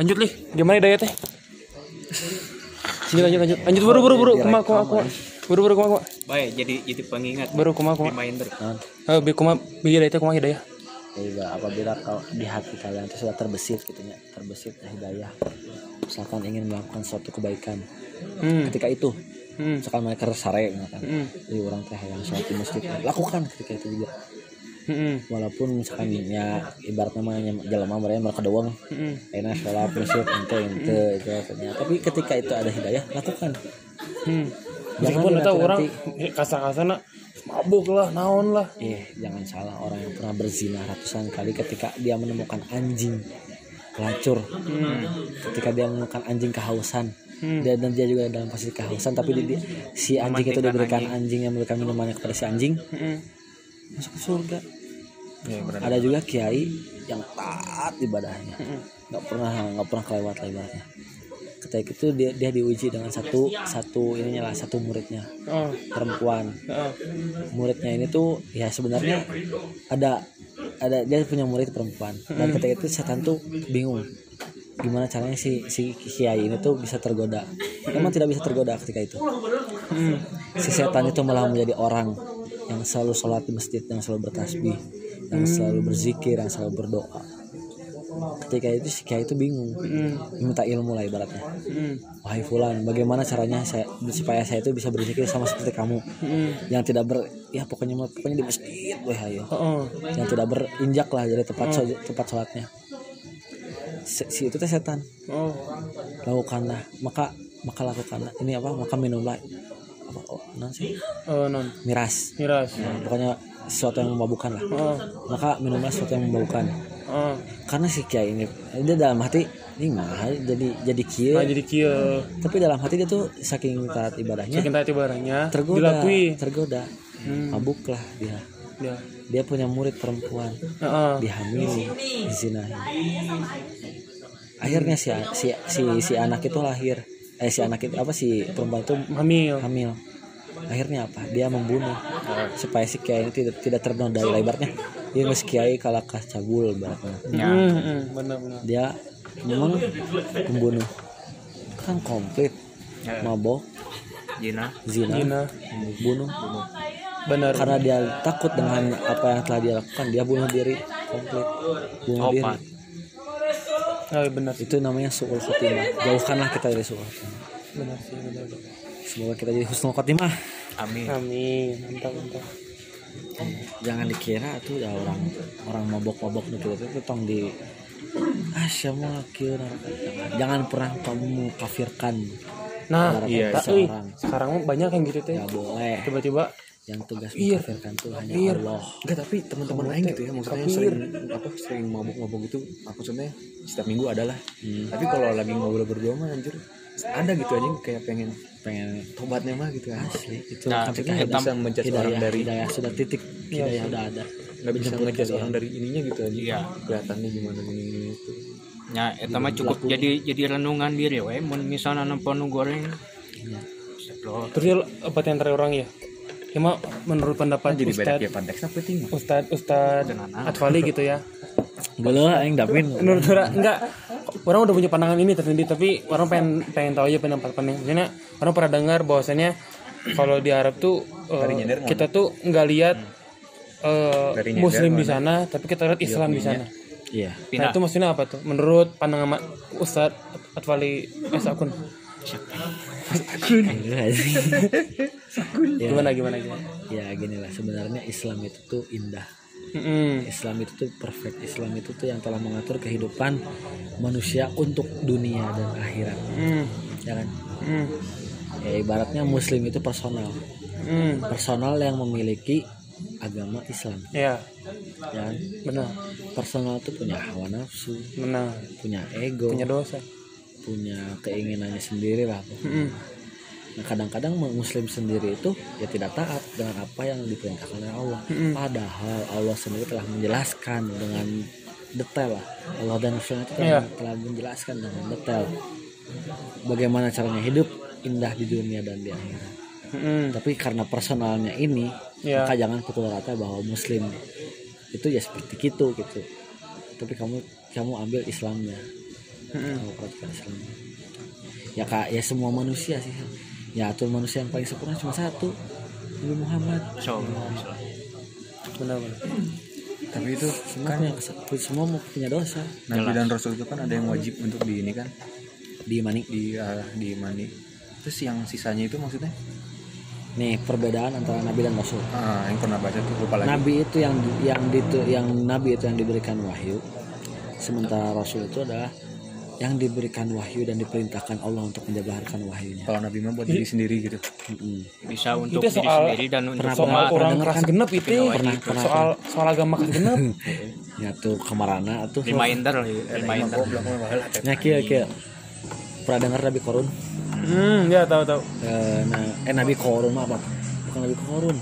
Lanjut lih, gimana daya teh? Sini lanjut lanjut. Lanjut buru buru buru kuma kuma kuma. Buru buru kuma kuma. Baik, jadi jadi pengingat Buru kuma kuma. reminder. Eh bi kuma bi daya teh kuma hidayah. Jadi apabila kau di hati kalian itu sudah terbesit gitu ya, terbesit hidayah. Misalkan ingin melakukan suatu kebaikan. Hmm. Ketika itu, Hmm. misalkan mereka sare misalkan. Hmm. Jadi orang teh yang sholat di masjid lakukan ketika itu juga. Hmm. Walaupun misalkan ya ibaratnya mah jalan mereka mereka doang Hmm. enak sholat masjid ente ente itu. Tapi ketika itu ada hidayah lakukan. Hmm. Jangan Meskipun itu orang kasar-kasar nak mabuk lah, naon lah. Eh, jangan salah orang yang pernah berzina ratusan kali ketika dia menemukan anjing pelacur. Ketika dia menemukan anjing kehausan. Hmm. Dia, dan dia juga dalam posisi kehausan tapi di, di- si anjing itu diberikan anjing. yang memberikan minumannya kepada si anjing Hmm. masuk ke surga. Ya, benar. Ada juga kiai yang taat ibadahnya. Hmm. nggak pernah nggak pernah kelewat lah ibaratnya. Ketika itu dia dia diuji dengan satu satu ininya lah satu muridnya Oh. perempuan Heeh. muridnya ini tuh ya sebenarnya ada ada dia punya murid perempuan dan ketika itu setan tuh bingung gimana caranya si si kiai ini tuh bisa tergoda memang tidak bisa tergoda ketika itu si setan itu malah menjadi orang yang selalu sholat di masjid yang selalu bertasbih yang selalu berzikir yang selalu berdoa. Ketika itu si kiai itu bingung. Minta ilmu lah ibaratnya. Hmm. wahai fulan bagaimana caranya saya supaya saya itu bisa berzikir sama seperti kamu? Hmm. yang tidak ber ya pokoknya pokoknya di masjid weh ayo Heeh. yang tidak berinjak lah dari tempat shol- tempat sholatnya. Si, si itu teh setan. Oh. lakukanlah maka maka lakukanlah. Ini apa? Maka minumlah. Apa? Oh, non sih. Oh, non. miras. Miras. Nah, pokoknya sesuatu yang memabukkan lah Oh. maka minumlah sesuatu yang memabukkan Oh. karena si kiai ini dia dalam hati ini mah jadi jadi kieu Nah, jadi kieu. tapi dalam hati dia tuh saking taat ibadahnya Saking tadi barangnya tergoda dilakui. tergoda Hmm. mabuk lah dia Ya. dia punya murid perempuan Heeh. dihamili dizinahi akhirnya si si si, si anak itu lahir eh si anak itu apa si perempuan itu Hamil. hamil akhirnya apa dia membunuh supaya si kiai ini tidak tidak ternodai lebarnya dia nggak kiai kalakah cabul ibaratnya Hmm, hmm, benar-benar. dia memang membunuh kan komplit mabok Jina. zina Gina. bunuh Benar. karena dia takut dengan apa yang telah dia lakukan dia bunuh diri komplit bunuh diri. Oh, iya, benar. itu namanya suul khotimah jauhkanlah kita dari suul khotimah Benar sih, benar. benar. Semoga kita jadi husnul khotimah Amin. Amin. Mantap, mantap. jangan dikira tuh ya orang orang mabok-mabok gitu itu tuh tong di ah siapa kieu neraka. jangan pernah kamu kafirkan Nah, Iya, seorang. sekarang banyak yang gitu teh. nggak boleh Tiba-tiba yang tugas Iya. mengkafirkan tuh hanya Iya. Allah Enggak tapi teman-teman lain gitu ya maksudnya Kafir. sering apa sering mabuk-mabuk gitu maksudnya setiap minggu adalah tapi kalau lagi ngobrol berdua mah anjir ada gitu aja kayak pengen pengen tobatnya mah gitu ya asli. Itu Nah, ketika nggak hidayah bisa hidayah, orang dari hidayah. sudah titik hidayah udah ada. Nggak bisa kalian. orang dari ininya gitu aja. Iya. kelihatannya gimana gini gini itu Ya, eta mah cukup jadi jadi renungan diri we. Mun misalna nempo nu goreng. Astagfirullah. terus dia apa yang orang ya? Ya mah menurut pendapat jadi beda Ustad ya pandeknya penting Ustad Ustad Atwali gitu ya. Gelo aing Dapin. Menurut orang enggak orang udah punya pandangan ini tersendiri tapi orang pengen pengen tahu aja pendapat Maksudnya orang pernah dengar bahwasannya kalau di Arab tuh nyender kita tuh nggak lihat nyender Muslim di sana tapi kita lihat Islam di sana. iya. Nah itu maksudnya apa tuh? Menurut pandangan Ustadz Atwali S. Akun. Gimana gimana gimana? ya gini lah sebenarnya Islam itu tuh indah Mm-mm. Islam itu tuh perfect Islam itu tuh yang telah mengatur kehidupan manusia untuk dunia dan akhirat Mm. ya kan Mm. ya ibaratnya Muslim itu personal Mm. personal yang memiliki agama Islam Ya ya kan benar personal tuh punya hawa nafsu benar punya ego punya dosa. punya keinginannya sendiri lah Mm-mm. Nah kadang-kadang muslim sendiri itu ya tidak taat dengan apa yang diperintahkan oleh Allah. Padahal Allah sendiri telah menjelaskan dengan detail lah. Allah dan Rasulnya itu telah, Iya. telah menjelaskan dengan detail bagaimana caranya hidup indah di dunia dan di akhirat. Tapi karena personalnya ini, Iya. maka jangan pukul rata bahwa muslim itu ya seperti itu gitu. Tapi kamu kamu ambil Islamnya. Kalau peraturan Islam ya kak ya semua manusia sih ya aturan manusia yang paling sempurna cuma satu Nabi Muhammad. So benar-benar. Tapi itu semua punya kes- semua mau punya dosa. Nabi dan Rasul itu kan ada yang wajib untuk di ini kan? Di manik di ah, di mandi terus yang sisanya itu maksudnya? Nih perbedaan antara Nabi dan Rasul. Ah yang pernah baca tuh lupa lagi. Nabi itu yang yang itu yang Nabi itu yang diberikan wahyu sementara Rasul itu adalah yang diberikan wahyu dan diperintahkan Allah untuk menjabarkan wahyunya kalau Nabi mah buat diri sendiri gitu bisa untuk Itu diri soal- sendiri dan untuk pernah- soal orang kan? genep itu Pernah, pernah, soal soal agama kelas genep ya tuh kemarana tuh reminder reminder Nah, kia, kia. Pernah dengar Nabi Korun? hmm ya tahu tahu Eh, nah, eh Nabi Korun apa? Bukan Nabi Korun.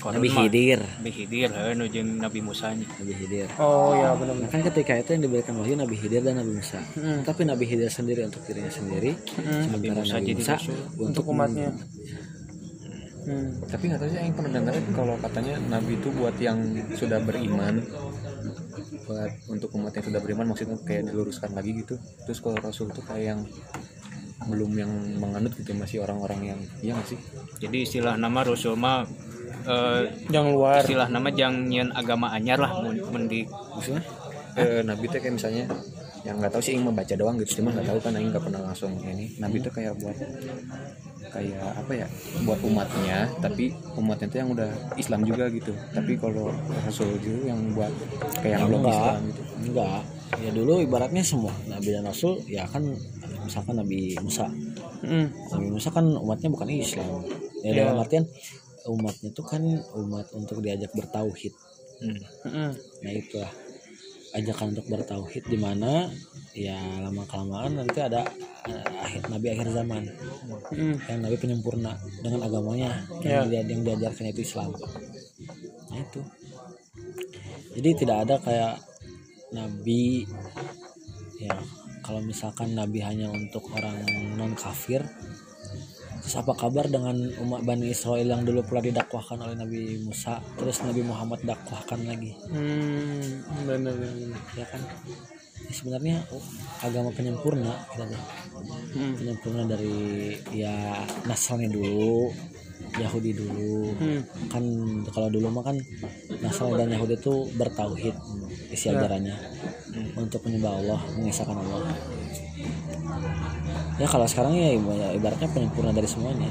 Nabi Khidir. Nabi Khidir eh, nu jeung Nabi Musa nya Nabi Khidir. oh ya benar Nah, kan ketika itu yang diberikan wahyu Nabi Khidir dan Nabi Musa. Hmm. Tapi Nabi Khidir sendiri untuk dirinya sendiri, sementara Musa Nabi jadi Musa rasul. untuk umatnya hmm. tapi nggak tahu sih yang pernah dengar kalau katanya Nabi itu buat yang sudah beriman buat untuk umat yang sudah beriman maksudnya kayak diluruskan lagi gitu terus kalau Rasul itu kayak yang belum yang menganut gitu masih orang-orang yang iya nggak sih jadi istilah nama Rasul mah eh, yang luar istilah nama jangan nyen agama anyar lah mun mun di maksudnya Eh, Nabi itu kayak misalnya yang nggak tahu sih yang membaca doang gitu cuma nggak tahu kan Aing nggak pernah langsung ini Nabi itu kayak buat kayak apa ya buat umatnya tapi umatnya itu yang udah Islam juga gitu tapi kalau Rasul gitu yang buat kayak yang belum Islam gitu enggak. Ya dulu ibaratnya semua Nabi dan Rasul ya kan misalkan Nabi Musa. Hmm. Nabi Musa kan umatnya bukan Islam. Ya Iya. dalam artian umatnya itu kan umat untuk diajak bertauhid. Hmm. Nah itulah ajakan untuk bertauhid di mana ya lama kelamaan nanti ada eh, akhir nabi akhir zaman Hmm. yang nabi penyempurna dengan agamanya Ya. yang, dia, yang diajarkan itu Islam. Nah itu. Jadi tidak ada kayak nabi ya kalau misalkan nabi hanya untuk orang non kafir terus apa kabar dengan umat Bani Israel yang dulu pernah didakwahkan oleh Nabi Musa terus Nabi Muhammad dakwahkan lagi Hmm. benar benar ya kan Ya, sebenarnya oh, agama penyempurna kita. Hmm. penyempurna dari ya Nasrani dulu Yahudi dulu Hmm. kan kalau dulu mah kan Nasrani dan Yahudi itu bertauhid isi ajarannya untuk menyembah Allah mengisahkan Allah ya kalau sekarang ya iba- ibaratnya penyempurna dari semuanya.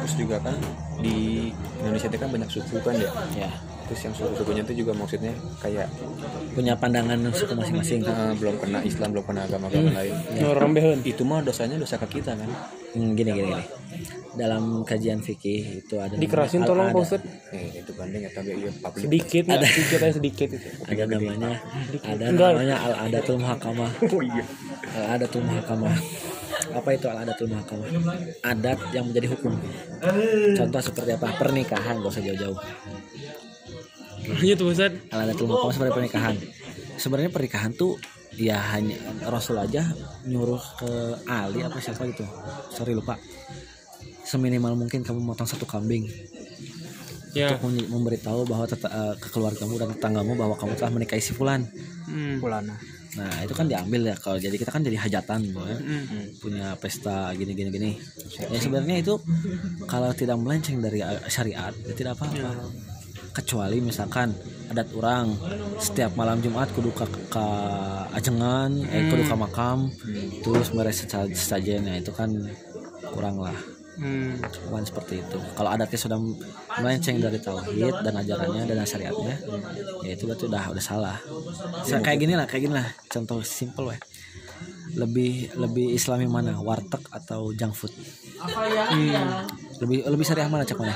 Terus juga kan di Indonesia itu kan banyak suku kan ya? Ya. Terus yang suku-sukunya itu juga maksudnya kayak punya pandangan suku masing-masing. Eh, belum kena Islam belum kena agama-agama lain. Orang beheun itu mah dosanya dosa ke kita kan. Hmm, gini gini gini. Dalam kajian fikih itu ada dikerasin namanya tolong Pak ada, eh itu banding ya tapi iya publik sedikit nggak sedikit aja sedikit itu. Ada namanya ada namanya al adatul muhakamah oh iya al adatul muhakamah apa itu al adatul muhakamah adat yang menjadi hukum. Contoh seperti apa? Pernikahan gak usah jauh-jauh. Iya tuh Ustadz. Al adatul muhakamah seperti pernikahan. Sebenarnya pernikahan tuh ya hanya Rasul aja nyuruh ke Ali apa siapa gitu. Sorry lupa. Seminimal mungkin kamu motong satu kambing. Ya. Untuk mem- memberitahu bahwa teta- eh, ke keluargamu dan tetanggamu bahwa kamu telah menikahi si fulan. Hmm. Pulana nah itu kan diambil ya. Kalau jadi kita kan jadi hajatan ya. Hmm. punya pesta gini gini gini ya sebenarnya itu kalau tidak melenceng dari eh, syariat ya tidak apa-apa. Kecuali misalkan adat orang setiap malam Jumat kudu ke, ke ajengan eh kudu ke makam terus beres seca- sesajennya itu kan kurang lah Hmm. bukan seperti itu. Kalau adatnya sudah melenceng dari tauhid dan ajarannya dan syariatnya ya itu berarti udah udah salah. Sa- kayak gini lah kayak gini lah. Contoh simple weh. Lebih lebih islami mana? Warteg atau junk food? Lebih lebih syariah mana cek mana?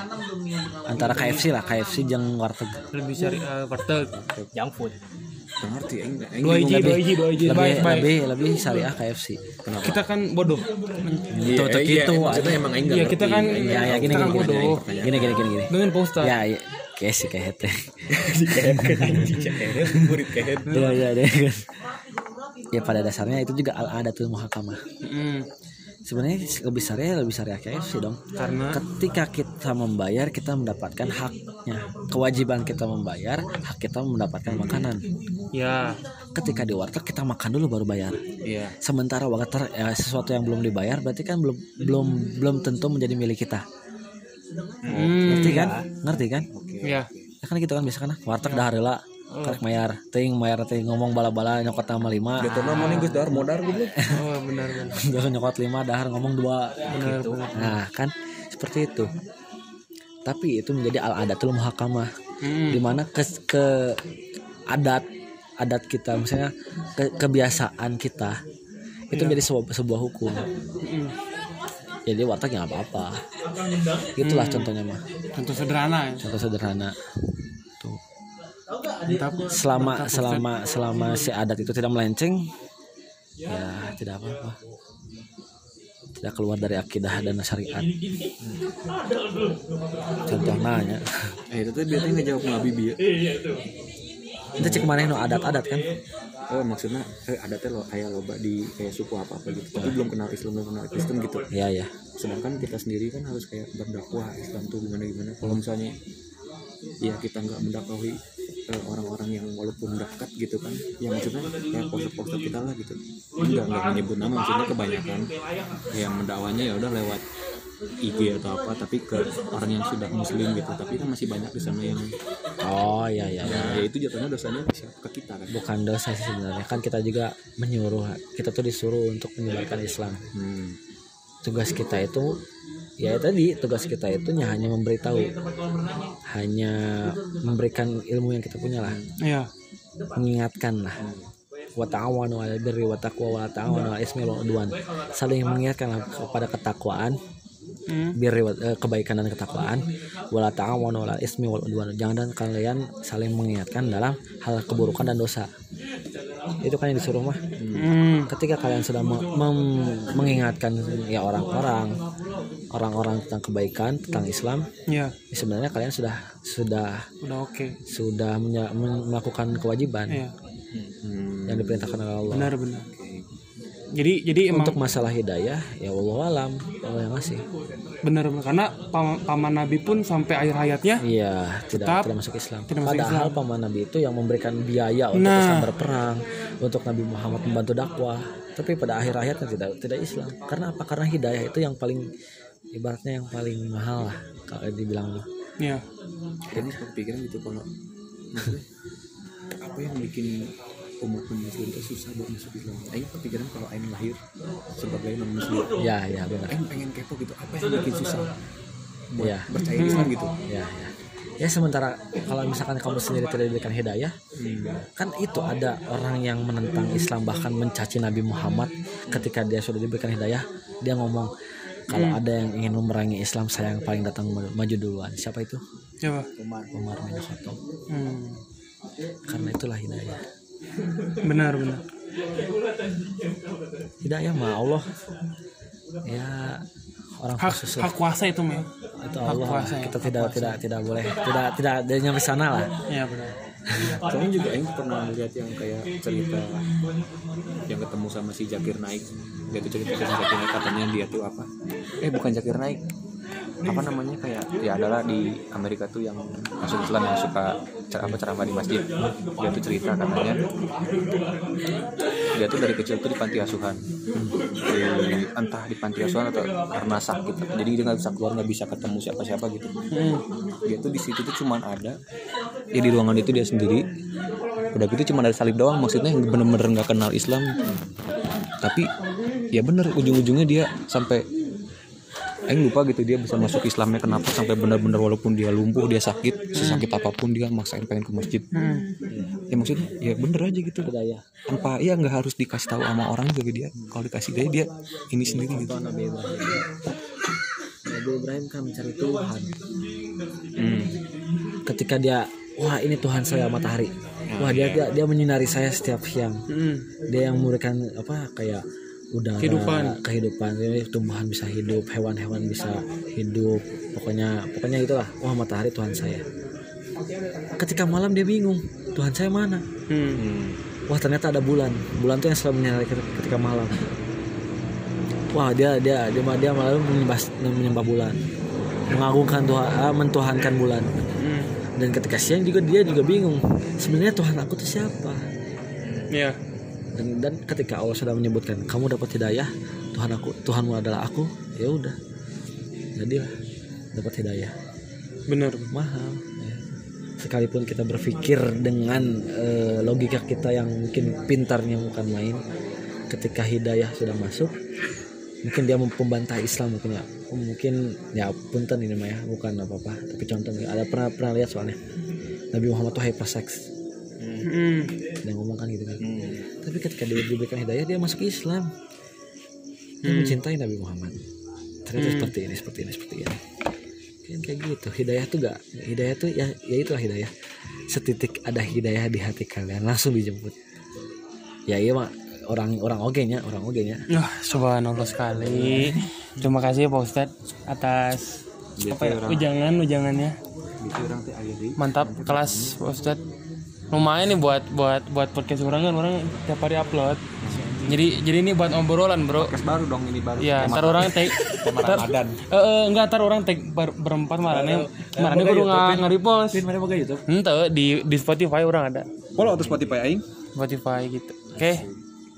Antara KFC lah KFC jeng warteg. Lebih cari uh, warteg. Junk food ngerti aing aing dua hiji dua hiji dua hiji lebih baik baik lebih lebih syariah KFC kita kan bodoh. Itu tuh gitu. maksudnya emang aing nggak Iya ngerti. kita kan ya ya gini kita gini gini bodoh. gini gini gini gini dengan Ustadz. Ya ya. Kayak hete Akhirnya murid kayak ya ya ya pada dasarnya itu juga al adatul muhakamah Hmm. Sebenarnya lebih syariah lebih syariah KFC dong. Karena ketika kita membayar kita mendapatkan haknya. Kewajiban kita membayar hak kita mendapatkan makanan. Ya. Ketika di warteg kita makan dulu baru bayar. Iya. Sementara warteg ya, sesuatu yang belum dibayar berarti kan belum belum belum tentu menjadi milik kita. Hmm. ngerti kan? Ngerti kan? Iya. ya kan gitu kan biasa kan warteg dah heula karek mayar ting mayar ting ngomong bala-bala nyokot nama lima Gitu nama nih Gus Dar modar gitu. Oh, benar benar. Gak nyokot lima dahar ngomong dua gitu. Nah kan seperti itu. Tapi itu menjadi al adatul muhakamah Hmm. di mana ke, ke adat adat kita misalnya ke, kebiasaan kita itu menjadi sebuah, sebuah hukum. Hmm. Jadi warteg nggak apa-apa. Itulah contohnya mah. Contoh sederhana ya. Contoh sederhana. Mantap. Selama selama selama si adat itu tidak melenceng, ya tidak apa-apa. Tidak keluar dari akidah dan syariat. Contoh nanya. Eh itu tuh biasanya ngejawab ngabi bi. Itu cek mana no adat-adat kan? Oh maksudnya eh, ada teh lo kayak loba di kayak suku apa apa gitu. Tapi belum kenal Islam belum kenal Kristen gitu. Ya ya. Sedangkan kita sendiri kan harus kayak berdakwah Islam tuh gimana gimana. Kalau misalnya ya kita nggak mendakwahi orang-orang yang walaupun dekat gitu kan ya maksudnya kayak poster-poster kita lah gitu enggak enggak menyebut nama maksudnya kebanyakan yang mendakwanya ya udah lewat IG atau apa tapi ke orang yang sudah muslim gitu tapi kan masih banyak di sana yang Oh ya ya ya. ya itu jatuhnya dosanya ke kita kan Bukan dosa sih sebenarnya kan kita juga menyuruh kita tuh disuruh untuk menyebarkan Islam. hmm. Tugas kita itu ya tadi tugas kita itu hanya memberitahu hanya memberikan ilmu yang kita punya lah. Iya. mengingatkan lah. Wa ta'awanu 'alal birri wa taqwa wa la ta'awanu 'alal ismi wal udwan. Saling mengingatkan lah kepada ketakwaan Hmm. birri eh, kebaikan dan ketakwaan. Wa la ta'awanu 'alal ismi wal udwan. Jangan kalian saling mengingatkan dalam hal keburukan dan dosa. Itu kan yang disuruh mah. Hmm. ketika kalian sudah me- mem- mengingatkan ya orang-orang orang-orang tentang kebaikan tentang Islam Iya. ya sebenarnya kalian sudah sudah Udah oke. sudah menye- men- melakukan kewajiban Iya. yang diperintahkan oleh Allah Benar benar. Jadi jadi emang untuk masalah hidayah ya Allah alam Allah yang ngasih benar benar karena pam- paman Nabi pun sampai akhir hayatnya iya tidak Tetap tidak masuk Islam tidak masuk padahal paman Nabi itu yang memberikan biaya untuk Nah. Islam berperang untuk Nabi Muhammad membantu dakwah tapi pada akhir hayatnya tidak tidak Islam karena apa karena hidayah itu yang paling ibaratnya yang paling mahal lah kalau dibilang ya ini kepikiran gitu kalau apa yang bikin umat non muslim itu susah buat masuk Islam? Aing kepikiran kalau Aing lahir sebagai non muslim ya ya benar. Aing pengen kepo gitu apa yang bikin susah buat ya percaya Islam gitu? Ya ya ya sementara kalau misalkan kamu sendiri tidak diberikan hidayah kan itu ada orang yang menentang Islam bahkan mencaci Nabi Muhammad ketika dia sudah diberikan hidayah dia ngomong kalau ada yang ingin memerangi Islam saya yang paling datang ma- maju duluan. Siapa itu? Coba Umar. Umar bin Khattab. Hmm. karena itulah hidayah. Benar benar. Hidayah mah Allah. Ya orang hak khusus hak kuasa itu mah itu hak Allah kuasa ya, kita hak tidak kuasa. tidak tidak boleh. Tidak tidak dia nyampe sana lah. Ya benar soalnya juga Aing pernah lihat yang kayak cerita yang ketemu sama si Jakir Naik. Dia tuh cerita sama Jakir Naik katanya dia tuh apa? Eh bukan Jakir Naik apa namanya kayak ya adalah di Amerika tuh yang masuk Islam yang suka apa ceramah di masjid. Dia tuh cerita katanya dia tuh dari kecil tuh di panti asuhan. Di, entah di panti asuhan atau karena sakit. Jadi dia nggak bisa keluar nggak bisa ketemu siapa siapa gitu. Dia tuh di situ tuh cuman ada ya di ruangan itu dia sendiri. Udah gitu cuma ada salib doang maksudnya yang bener-bener nggak kenal Islam. Tapi ya bener ujung-ujungnya dia sampai Aing lupa gitu dia bisa masuk Islamnya kenapa sampai bener-bener walaupun dia lumpuh dia sakit sesakit apa pun dia maksain pengen ke masjid. Ya maksudnya ya bener aja gitu. Tanpa ya nggak harus dikasih tahu sama orang juga dia. Kalau dikasih dia dia ini sendiri gitu. Nabi Ibrahim Nabi Ibrahim kan mencari Tuhan. Hmm. ketika dia wah ini Tuhan saya matahari. Wah dia dia, dia menyinari saya setiap siang. Hmm. dia yang memberikan apa kayak udara Kehidupan. kehidupan. Tumbuhan bisa hidup hewan-hewan bisa hidup. Pokoknya pokoknya itulah. Wah matahari Tuhan saya. Ketika malam dia bingung Tuhan saya mana? Hmm. wah ternyata ada bulan. Bulan tuh yang selalu menyinari ketika malam. Wah dia dia dia dia malah menyembah menyembah bulan. Mengagungkan Tuhan ah, mentuhankan bulan. Hmm. dan ketika siang juga dia juga bingung. Sebenarnya Tuhan aku tuh siapa? Iya. Dan, dan ketika Allah sudah menyebutkan kamu dapat hidayah Tuhan aku Tuhanmu adalah aku ya udah. Jadilah dapat hidayah. Bener. mahal ya. sekalipun kita berpikir dengan eh, logika kita yang mungkin pintarnya bukan main ketika hidayah sudah masuk mungkin dia membantah Islam mungkin ya. Mungkin ya punten ini mah ya bukan apa apa tapi contoh nih, ada pernah pernah lihat soalnya Nabi Muhammad tuh hypersex Hmm. dia ngomong kan gitu kan tapi ketika dia diberikan hidayah dia masuk Islam. Dia mencintai Nabi Muhammad. Ternyata seperti ini seperti ini seperti ini. Kan kayak gitu. Hidayah tuh gak hidayah tuh ya ya itulah hidayah. Setitik ada hidayah di hati kalian langsung dijemput. Ya iya mak. Orang orang oge nya orang oge nya. Wah, subhanallah sekali. Terima kasih Pak Ustadz atas apa ya, ujangan ujangannya. Mantap kelas Pak Ustadz. Lumayan nih buat buat buat podcast orang kan orang tiap hari upload. Jadi jadi ini buat obrolan bro. baru dong ini baru Iya, ntar orang take ntar, eh, eh, enggak ntar orang take ber, berempat marane. Marane kudu nggak nggak repost. mana boga YouTube Ente di di Spotify orang ada. Follow atau Spotify aing. Spotify gitu. Oke.